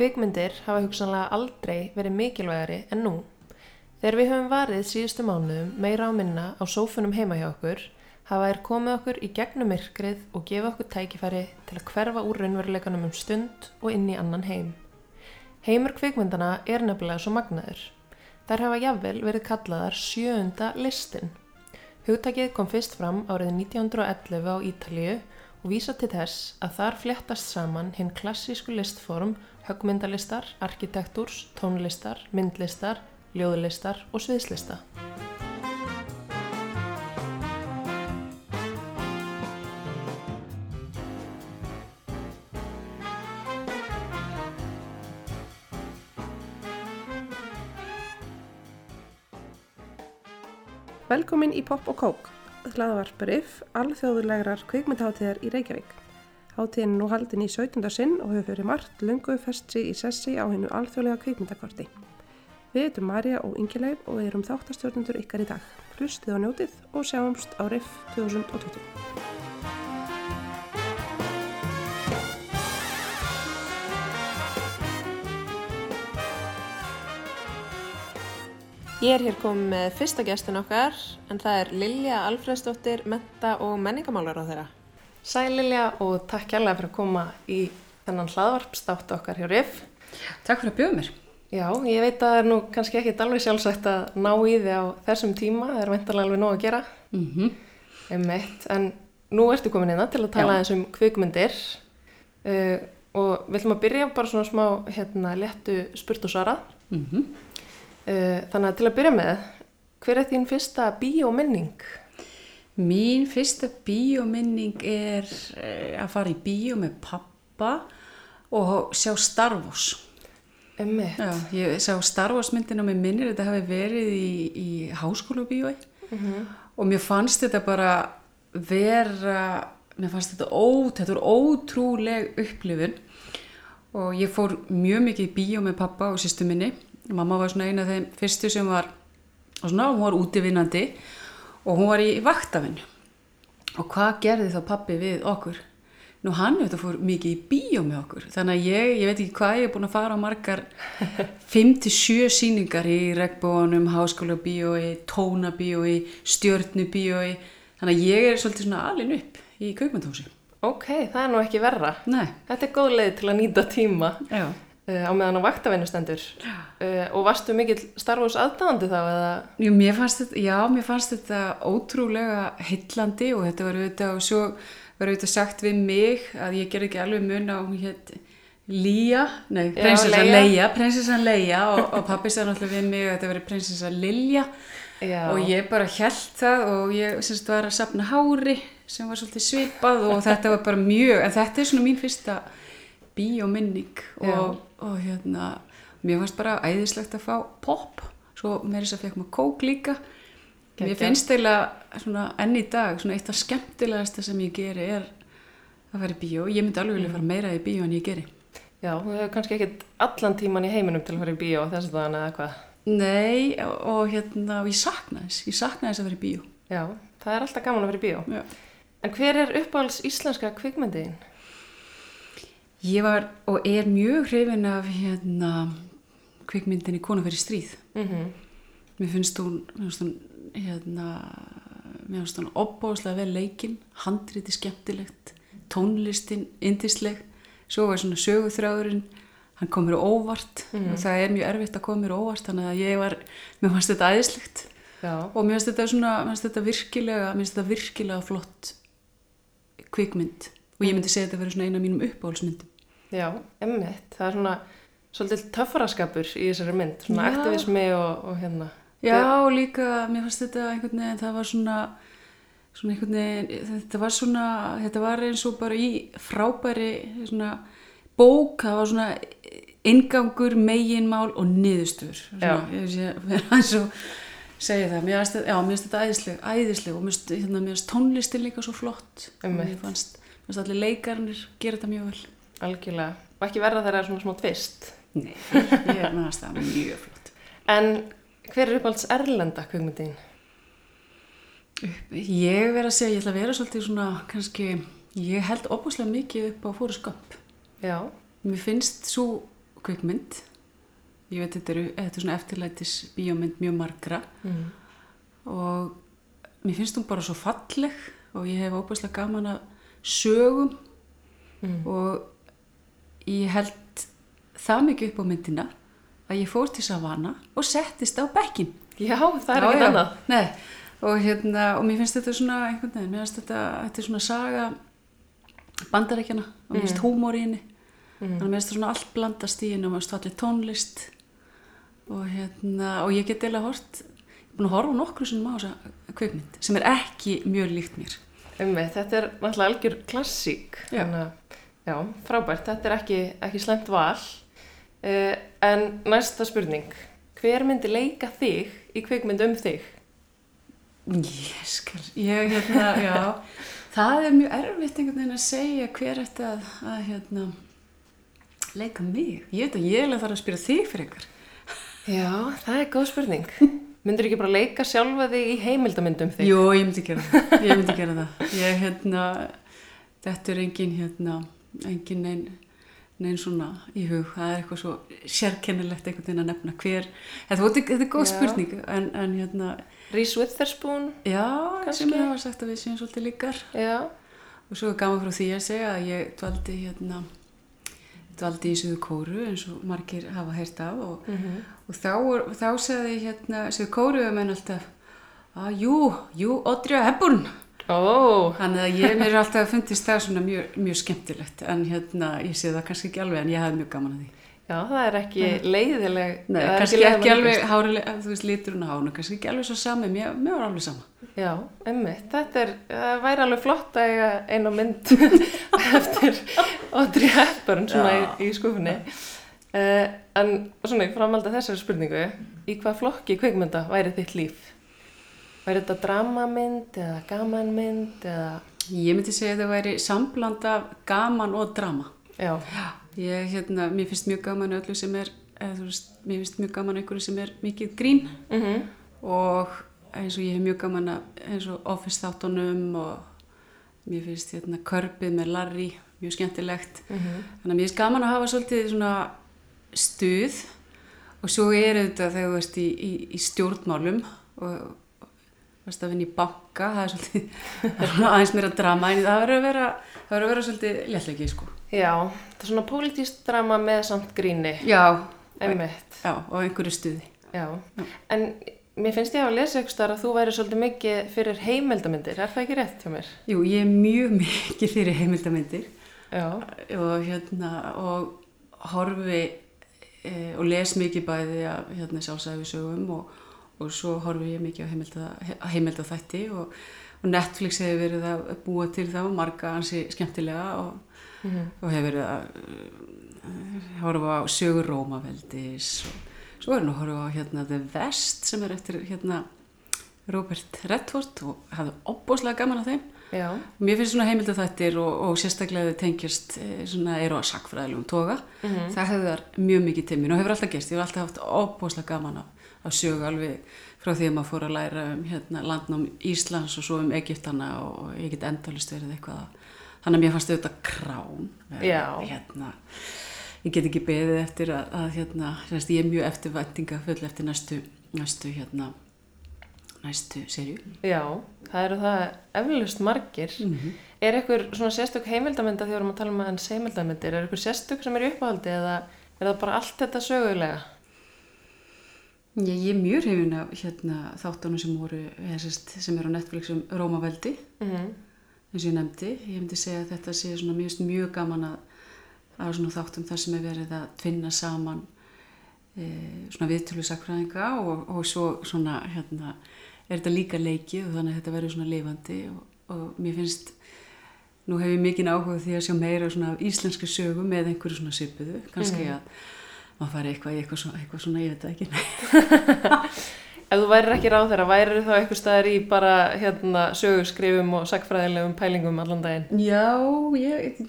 Kvikmyndir hafa hugsanlega aldrei verið mikilvægari en nú. Þegar við höfum varið síðustu mánuðum meira á minna á sófunum heima hjá okkur, hafa þær komið okkur í gegnum myrkrið og gefa okkur tækifæri til að hverfa úr raunveruleikanum um stund og inn í annan heim. Heimur kvikmyndana er nefnilega svo magnaður. Þær hafa jafnvel verið kallaðar sjöunda listin. Hugtakið kom fyrst fram árið 1911 á Ítalíu og vísa til þess að þar fléttast saman hinn klassísku listform högmyndalistar, arkitektúrs, tónlistar, myndlistar, ljóðlistar og sviðslista. Velkomin í Pop og Kók, hlaðvarpariff alþjóðulegrar kvikmyndaháttíðar í Reykjavík. Háttíðin nú haldin í 17. sinn og hefur fyrir margt lungu festri í sessi á hennu alþjóðlega kvikmyndakorti. Við heitum Marja og Ingileif og erum þáttastjórnundur ykkar í dag. Hlustið á njótið og sjáumst á Riff 2020. Ég er hér komið með fyrsta gestin okkar en það er Lilja Alfredsdóttir, menta og menningamálar á þeirra. Sæl Lilja og takk kærlega fyrir að koma í þennan hlaðvarpstátt okkar hjá Riff. Takk fyrir að bjóða mér. Já, ég veit að það er nú kannski ekki alveg sjálfsagt að ná í þið á þessum tíma, það er veintalega alveg nóg að gera. Mm -hmm. Einmitt, en nú ertu komin inn til að tala eins um kvikmyndir uh, og við ætlum að byrja bara svona smá hérna, léttu spurt og svara. Mm -hmm. Uh, þannig að til að byrja með, hver er þín fyrsta bíóminning? Mín fyrsta bíóminning er uh, að fara í bíó með pappa og sjá Star Wars. Einmitt. Já, ég sá Star Wars myndin og mér minnir þetta hafi verið í, í háskólu bíói Mm og mér fannst þetta bara vera, mér fannst þetta ó, þetta var ótrúleg upplifun og ég fór mjög mikið í bíó með pappa og sýstu minni mamma var svona eina af þeim fyrstu sem var og svona, hún var útivinnandi og hún var í vaktavinnu. Og hvað gerði þá pappi við okkur? Nú hann auðvitað fór mikið í bíó með okkur. Þannig að ég, ég veit ekki hvað ég er búin að fara á margar 5-7 síningar í regnbónum, háskóla bíói tónabíói, stjörnubíói þannig að ég er svolítið svona alin upp í kaupmyndhósi Ok, það er nú ekki verra. Nei, Þetta er góð leið til að nýta tíma. Já á meðan á vaktavinnustendur. Uh, og varstu mikill Star Wars aðdáðandi þá eða? Jú, mér fannst þetta, já, mér fannst þetta ótrúlega hillandi og þetta var auðvitað og svo var auðvitað sagt við mig að ég ger ekki alveg mun á hún hétt Lía, nei, prinsessan Leia. Prinsessan Leia og, og pappi sagði náttúrulega við mig að þetta veri prinsessan Lilja Já. og ég bara held það og ég semst var að sapna hári sem var svolítið svipað og þetta var bara mjög, en þetta er svona mín fyrsta bíóminning og, og hérna, mér fannst bara æðislegt að fá pop, svo með þess að fekk maður kók líka mér Geggjað. finnst eiginlega enn í dag svona eitt af skemmtilegasta sem ég geri er að fara í bíó, ég myndi alveg vilja fara meira í bíó en ég geri Já, þú hefur kannski ekkit allan tíman í heiminum til að fara í bíó þess að þannig eða hvað. Nei, og, hérna, og ég sakna þess, ég sakna þess að vera í bíó. Já, það er alltaf gaman að fara í bíó. Já. En hver er uppáhalds íslenska kvikmyndiðin? Ég var og er mjög hrifin af hérna kvikmyndinni Kona fyrir stríð. Mm Mér finnst hún, mér finnst hún hérna, mér finnst hún opbáslega vel leikinn, handriti skemmtilegt, tónlistin indisleg, svo var svona söguþráðurinn, hann kom mér óvart og það er mjög erfitt að koma mér óvart þannig að ég var, mér fannst þetta æðislegt. Já, og mér finnst þetta svona, mér finnst þetta virkilega, mér finnst þetta virkilega flott kvikmynd og ég myndi segja þetta að vera svona eina af mínum uppáhaldsmyndum. já, emmitt. Það er svona svolítið töffaraskapur í þessari mynd, svona Já. aktivismi og, og hérna. Já, og líka, mér fannst þetta einhvern veginn, það var svona, svona einhvern veginn, þetta var svona, þetta var eins og bara í frábæri svona bók, það var svona ingangur, meginmál og niðurstöður. Svona, Já. ég sé, vera eins og segja það, mér finnst þetta, þetta æðisleg, æðisleg og mér finnst, hérna, tónlistin líka svo flott. og Einmitt. Mér fannst, allir leikarnir gera þetta mjög vel. Algjörlega. Og ekki verða þeirra svona smá tvist. Nei, ég er með það mjög flott. En hver er uppáhalds erlenda kvikmyndiðin? Ég verð að segja, ég ætla að vera svolítið svona, kannski, ég held opaslega mikið upp á Gump. Já, Mér finnst svo kvikmynd. Ég veit þetta, eru, þetta er svona eftirlætis bíómynd mjög margra Mm. og mér finnst hún bara svo falleg og ég hef óbærslega gaman að sögum. Mm. og ég held það mikið upp á myndina að ég fór til Savana og settist á bekkin. Já, það er ekkert annað. Nei, og hérna, og mér finnst þetta svona einhvern veginn, mér finnst þetta, þetta svona saga bandarækjana og mér finnst húmor í henni. Að mér finnst svona allt blandast í henni og mér finnst allir tónlist. Og hérna, og ég get eða hort ég er búin að horfa nokkru sem á þessa kveikmynd sem er ekki mjög líkt mér Einmitt, þetta er náttúrulega algjör klassík. Já. Að, já, frábært. Þetta er ekki, ekki slemt val. Uh, en næsta spurning. Hver myndi leika þig í kvikmynd um þig? Ég skal, ég hérna, já það er mjög erfitt einhvern veginn að segja hver ætti að, að hérna leika mig, ég veit að ég er að fara að spyrja þig fyrir ykkur Já, það er góð spurning. Myndur ekki bara leika sjálfa þig í heimildamyndum þig? Jú, ég myndi gera það, ég myndi gera það. Ég, hérna, þetta er engin, hérna, engin neinn, neinn svona í hug. Það er eitthvað svo sérkennilegt einhvern veginn að nefna hver. Þetta, þetta, þetta er góð Já. spurning, en, en hérna, Reese Witherspoon? já, Kannski. sem ég hafa sagt að við séum svolítið líkar. Já. Og svo er gaman frá því að segja að ég dvaldi, hérna, dvaldi í Suðu Kóru eins og margir hafa heyrt af og, Mm og þá, þá segði hérna, Suðu Kóru um enn alltaf, að jú, jú, Audrey Hepburn. Ó, Þannig að ég mér alltaf fundist það svona mjög, mjög skemmtilegt en hérna ég sé það kannski ekki alveg en ég hafði mjög gaman að því. Já, það er ekki leiðileg. Nei, er kannski leiðileg ekki alveg hárileg, þú veist, lítur hún á hánu, kannski ekki alveg svo sami, mér, mér var alveg sama. Já, emmitt. Þetta er, það væri alveg flott að eiga einu mynd eftir Audrey Hepburn svona í, í skufinni. Uh, en svona, ég framhaldi að þessari spurningu, í hvað flokki kvikmynda væri þitt líf? Væri þetta dramamynd eða gamanmynd eða... Ég myndi segja að það væri sambland af gaman og drama. Já, Ég, hérna, mér finnst mjög gaman öllu sem er, eða, þú veist, mér finnst mjög gaman einhverju sem er mikið grín. Mm og eins og ég hef mjög gaman að eins og office þáttunum og mér finnst hérna körpið með Larry mjög skemmtilegt. Mhm. þannig að mér finnst gaman að hafa svolítið svona stuð. Og svo er þetta þegar þú veist í, í, í stjórnmálum og varst að vinna í banka það er svolítið aðeins meira drama en það verður að vera að vera svolítið léttlegi sko Já, það er svona pólitískt drama með samt gríni. já, Emmitt. já og einhverju stuði Já, en mér finnst ég að lesa ykkur starf að þú væri svolítið mikið fyrir heimildamindir, er það ekki rétt hjá mér? jú, ég er mjög mikið fyrir heimildamindir Já, og hérna og horfi e, og les mikið bæði af hérna, sjálfsæfisögum og, og svo horfi ég mikið á heimilda, heimilda þætti og, og Netflix hefur verið að búa til þá marga ansi skemmtilega og, og hefur verið að uh, horfa á sögur Rómaveldis og svo er hann að horfa á hérna The West sem er eftir hérna Robert Redford og hafði opbóslega gaman að þeim já, Mér finnst svona heimilda þættir og, og sérstaklega þau tengjast eh, svona eru að sakfræðilegum toga. Það hefur mjög mikið til mín og hefur alltaf gerst. Ég hef alltaf haft óbúslega gaman af sögu alveg frá því að maður fór að læra um hérna, landnám Íslands og svo um Egyptana og, og ég get endalist verið eitthvað. að- Þannig að mér fannst auðvitað krán. Hérna, ég get ekki beðið eftir að, að hérna, semst, ég er mjög eftirvæntinga full eftir næstu, næstu hérna, næstu serju. já, það eru það eflust margir. Er ykkur svona sérstök heimildamynda því að við erum að tala um að hans heimildamyndir, er ykkur sérstök sem er í uppáhaldi eða er það bara allt þetta sögulega? Ég, ég er mjög hrifin af hérna, þáttunum sem voru sem eru á Netflix um Rómaveldi Mm eins og ég nefndi. Ég myndi segja að þetta sé svona mjög, mjög gaman að að svona þáttum þar sem er verið að tvinna saman e, svona viðtölu sakfræðinga og, og svo svona hérna er þetta líka leikið og þannig að þetta verður svona lifandi og, og mér finnst nú hef ég mikinn áhuga því að sjá meira svona íslenski sögu með einhverju svona svipuðu. Kannski að maður fari eitthvað í eitthvað eitthvað svona ég veit ekki Ef þú værir ekki ráð þeirra, værir þá eitthvað staðar í bara hérna sögurskrifum og sagfræðilegum pælingum allan daginn? Já, ég,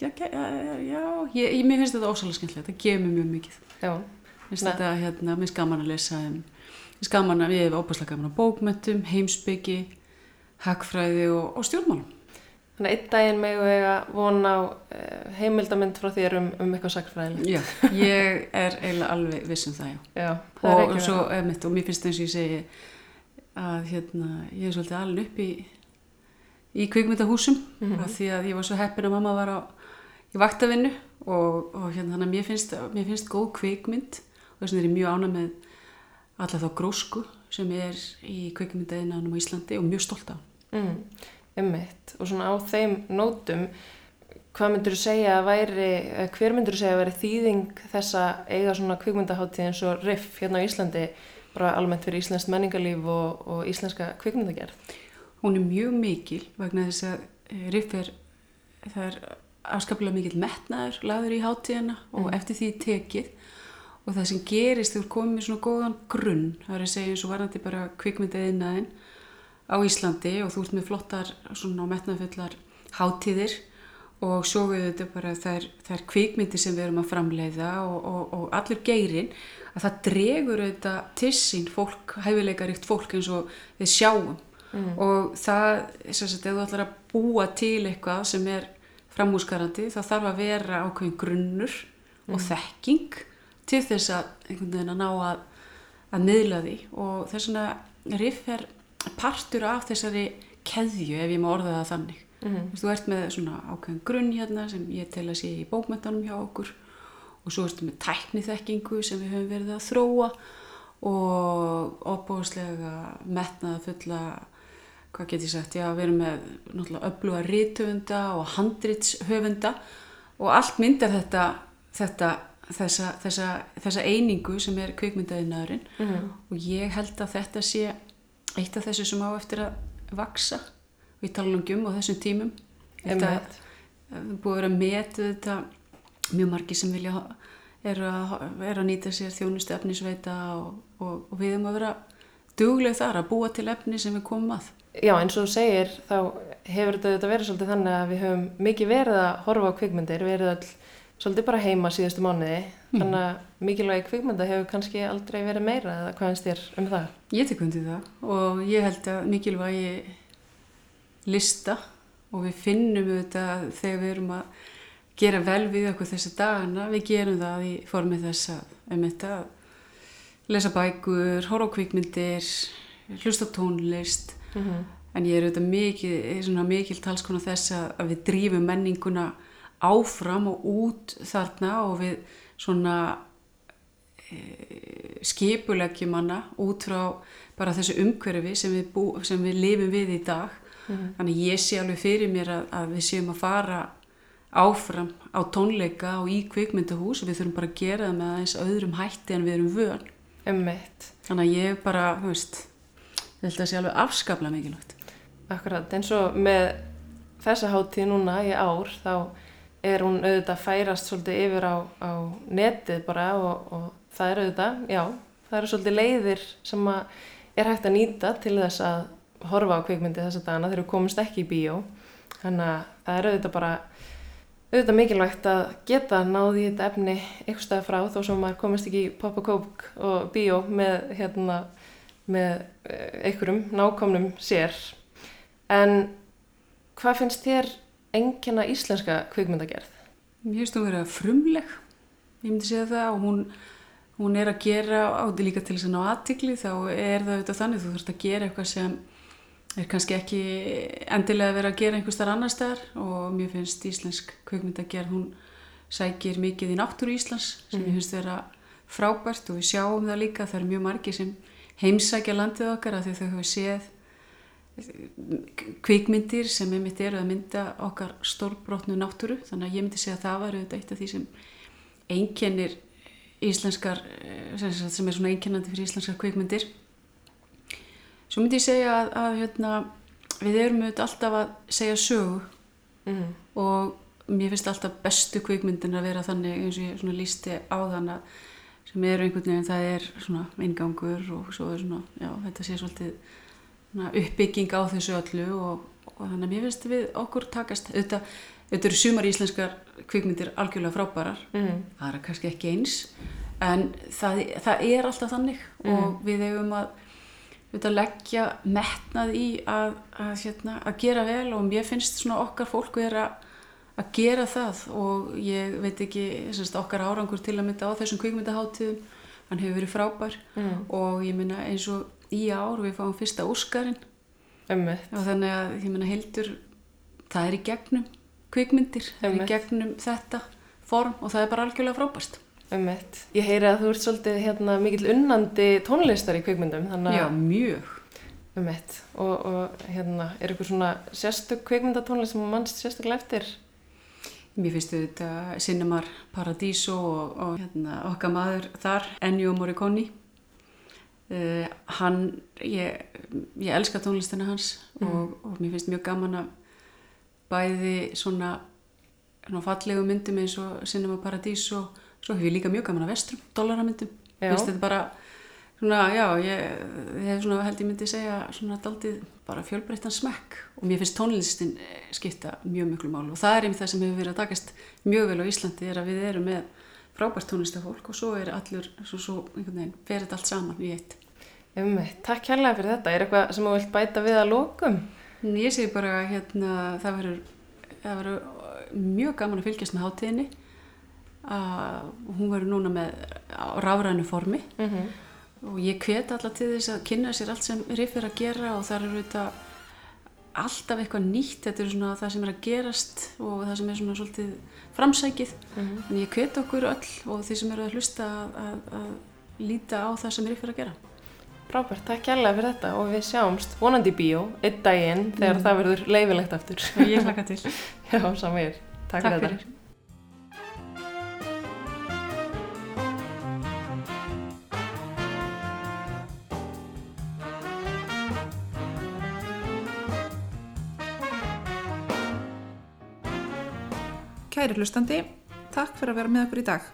já, já, ég, ég, mér finnst þetta ósæðlega skemmtilegt, það gefur mér mjög mikið. Já, finnst þetta, hérna, mér finnst gaman að lesa um, mér finnst gaman að, ég hef óbærslega gaman að bókmentum, heimsbyggi, hagfræði og, og stjórnmálum. Þannig að einn daginn megu eiga von á uh, heimildamind frá þér um, um eitthvað sakfræðilegt. Já, ég er eiginlega alveg viss um það, já. Já, það Og, ekki svo, emitt, og mér finnst eins og ég segi að hérna, ég er svolítið alveg upp í, í kvikmyndahúsum Mhm. af því að ég var svo heppin að mamma var á, í vaktavinnu og, og hérna, þannig að mér finnst, mér finnst góð kvikmynd og þess vegna er ég mjög ána með alla þá grósku sem er í kvikmyndaðinanum á Íslandi og mjög stolt á. Mm, ummitt. Og svona á þeim nótum, hvað myndur þú segja að væri, eh, hver myndur þú segja að væri þýðing þessa eiga svona kvikmyndaháttíð eins og RIF hérna á Íslandi, bara almennt fyrir íslenskt menningarlíf og, og íslenska kvikmyndagerð? Hún er mjög mikil vegna þess að eh, riff er, það er afskaplega mikil metnaður laður í hátíðina og eftir því tekið og það sem gerist þegar komið með svona góðan grunn, það er að segja eins og varandi bara kvikmyndaðinaðin á Íslandi og þú ert með flottar svona metnaðfullar hátíðir og svo við þetta bara þær, þær kvikmyndi sem við erum að framleiða og, og, og allur geirin að það dregur þetta til sín fólk, hæfileikaríkt fólk eins og við sjáum. Og það, sem sagt, ef þú ætlar að búa til eitthvað sem er framhúsgarandi þá þarf að vera ákveðin grunnur og þekking til þess að einhvern veginn að ná að, að miðla því. Og þess vegna riff er partur af þessari keðju ef ég má orða það þannig. Mhm. Þú ert með svona ákveðin grunn hérna sem ég tel að sé í bókmyndanum hjá okkur og svo ertu með tækniþekkingu sem við höfum verið að þróa og opbóðslega metnaða fulla hvað get ég sagt, já, við erum með náttúrulega öfluga rítöfunda og handritshöfunda og allt myndar þetta, þetta þessa, þessa, þessa einingu sem er kvikmyndaðinaðurinn Mhm. og ég held að þetta sé eitt af þessu sem á eftir að vaksa nú ekki um á þessum tímum þetta er búið að vera met þetta mjög margi sem vilja er að, er að nýta sér þjónustu efnisveita og, og, og við erum að vera dugleg þar að búa til efni sem við komum að. Já, eins og þú segir, þá hefur þetta verið svolítið þannig að við höfum mikið verið að horfa á kvikmyndir, verið all svolítið bara heima síðustu mánuði, þannig að mikilvægi kvikmynda hefur kannski aldrei verið meira eða hvað finnst þér um það? Ég tek undir það og ég held að mikilvægi lista og við finnum auðvitað þegar við erum að gera vel við okkur þessi dagana, við gerum það í formi þess að, um þetta, lesa bækur, horfa á kvikmyndir, hlusta tónlist, Mm en ég er auðvitað mikil, mikil talskona þess að, við drífum menninguna áfram og út þarna og við svona e, skipuleggjum hana út frá bara þessu umhverfi sem við, bú, sem við lifum við í dag. Þannig ég sé alveg fyrir mér að, að við séum að fara áfram á tónleika og í kvikmyndahús og við þurfum bara að gera það með aðeins öðrum hætti en við erum vön. Ummitt, þannig að ég bara, þú veist ég held að það sé alveg afskaplega mikilvægt. Akkurat, eins og með þessa hátíð núna í ár, þá er hún auðvitað að færast svolítið yfir á, á netið bara og, og það er auðvitað, já, það eru svolítið leiðir sem að er hægt að nýta til þess að horfa á kvikmyndi þessa dagana þegar við komumst ekki í bíó. Þannig að það er auðvitað bara, auðvitað mikilvægt að geta náði þetta efni eitthvað stað frá þó sem maður komist ekki í pop og kók og bíó með, hérna, með eh, einhverjum nákomnum sér. En hvað finnst þér engina íslenska kvikmyndagerð? Mér finnst hún vera frumleg, ég myndi segja það og hún, hún er að gera átti líka til þess að ná aðtikli þá er það auðvitað þannig þú þurft að gera eitthvað sem er kannski ekki endilega að vera að gera einhvers þar annar staðar og mér finnst íslensk kvikmyndagerð hún sækir mikið í náttúru Íslands sem mm. ég finnst vera frábært og við sjáum það líka það eru mjög margir sem heimsækja landið okkar að þau hafa séð kvikmyndir sem einmitt eru að mynda okkar stórbrotnu náttúru. Þannig að ég myndi segja að það var auðvitað eitt af því sem einkennir íslenskar eh, sem, er svona einkennandi fyrir íslenskar kvikmyndir. Svo myndi ég segja að, að hérna, við erum auðvitað alltaf að segja sögu. Mm. og mér finnst alltaf bestu kvikmyndin að vera þannig eins og ég svona lísti á þann að sem eru einhvern veginn það er svona ingangur og svo er svona já, þetta sé svolítið uppbygging á þessu öllu og, og þannig að mér finnst við okkur takast auðvitað, auðvitað eru sumar íslenskar kvikmyndir algjörlega frábærar Mm. það er kannski ekki eins en það, það er alltaf þannig og við eigum að auðvitað leggja metnað í að, að, hérna, að gera vel og mér finnst svona okkar fólk vera að gera það og ég veit ekki semst, okkar árangur til að mynda á þessum kvikmyndaháttíðum hann hefur verið frábær Mm. og ég minna eins og í ár við fáum fyrsta Óskarinn og þannig að ég minna heildur það er í gegnum kvikmyndir það er í gegnum þetta form og það er bara algjörlega frábært Ömmit. Ég heyri að þú ert svolítið hérna, mikill unnandi tónlistar í kvikmyndum. Þannig Já, mjög Ömmit. Og, og hérna, er eitthvað svona sérstök kvikmyndatónlist sem mannst sérstaklega eftir? Mér finnst þetta Cinemar Paradiso og, og hérna, okkar maður þar, Ennio Morricone. Uh, hann, ég, ég elska tónlistina hans og, og mér finnst mjög gaman að bæði svona, svona fallegu myndum eins og Cinema Paradiso og svo hef ég líka mjög gaman að vestrum, dollaramyndum. Já. Finnst þetta bara, svona, já, ég, ég hef svona held ég myndi segja svona daldið bara fjölbreyttan smekk og mér finnst tónlistin eh, skipta mjög miklu mál og það er einmitt það sem hefur verið að takast mjög vel á Íslandi er að við erum með frábært tónlistafólk og svo er allur, svo, svo einhvern veginn, fer þetta allt saman í eitt. Ömmit. Takk kærlega fyrir þetta. Er eitthvað sem þú vilt bæta við að lokum? En Ég segi bara hérna, það verður, verður mjög gaman að fylgjast með hátíðinni að hún verður núna með rafrænu formi Mm og ég hvet alla til þess að kynna sér allt sem Riff er að gera og það eru þetta alltaf eitthvað nýtt, þetta er svona það sem er að gerast og það sem er svona svolítið framsækið, en ég hvet okkur öll og þeir sem eru að hlusta að, að, að líta á það sem er að gera. Frábært, takk kærlega fyrir þetta og við sjáumst vonandi í bíó einn daginn þegar það verður leifilegt aftur. Ég hlaka til. Já, samir. Takk, Takk fyrir fyrir. þetta. Kæri hlustandi, takk fyrir að vera með okkur í dag.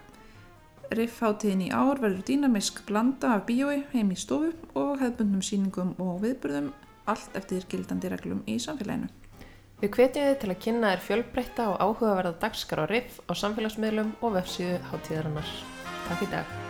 Riffháttíðin í ár verður dýnamisk blanda af bíói heim í stofu og hefðbundnum síningum og viðburðum allt eftir gildandi reglum í samfélaginu. Við hvetjum þið til að kynna þér fjölbreytta og áhugaverða dagskar á riff á samfélagsmiðlum og vefsíðu hátíðarinnar. Takk í dag.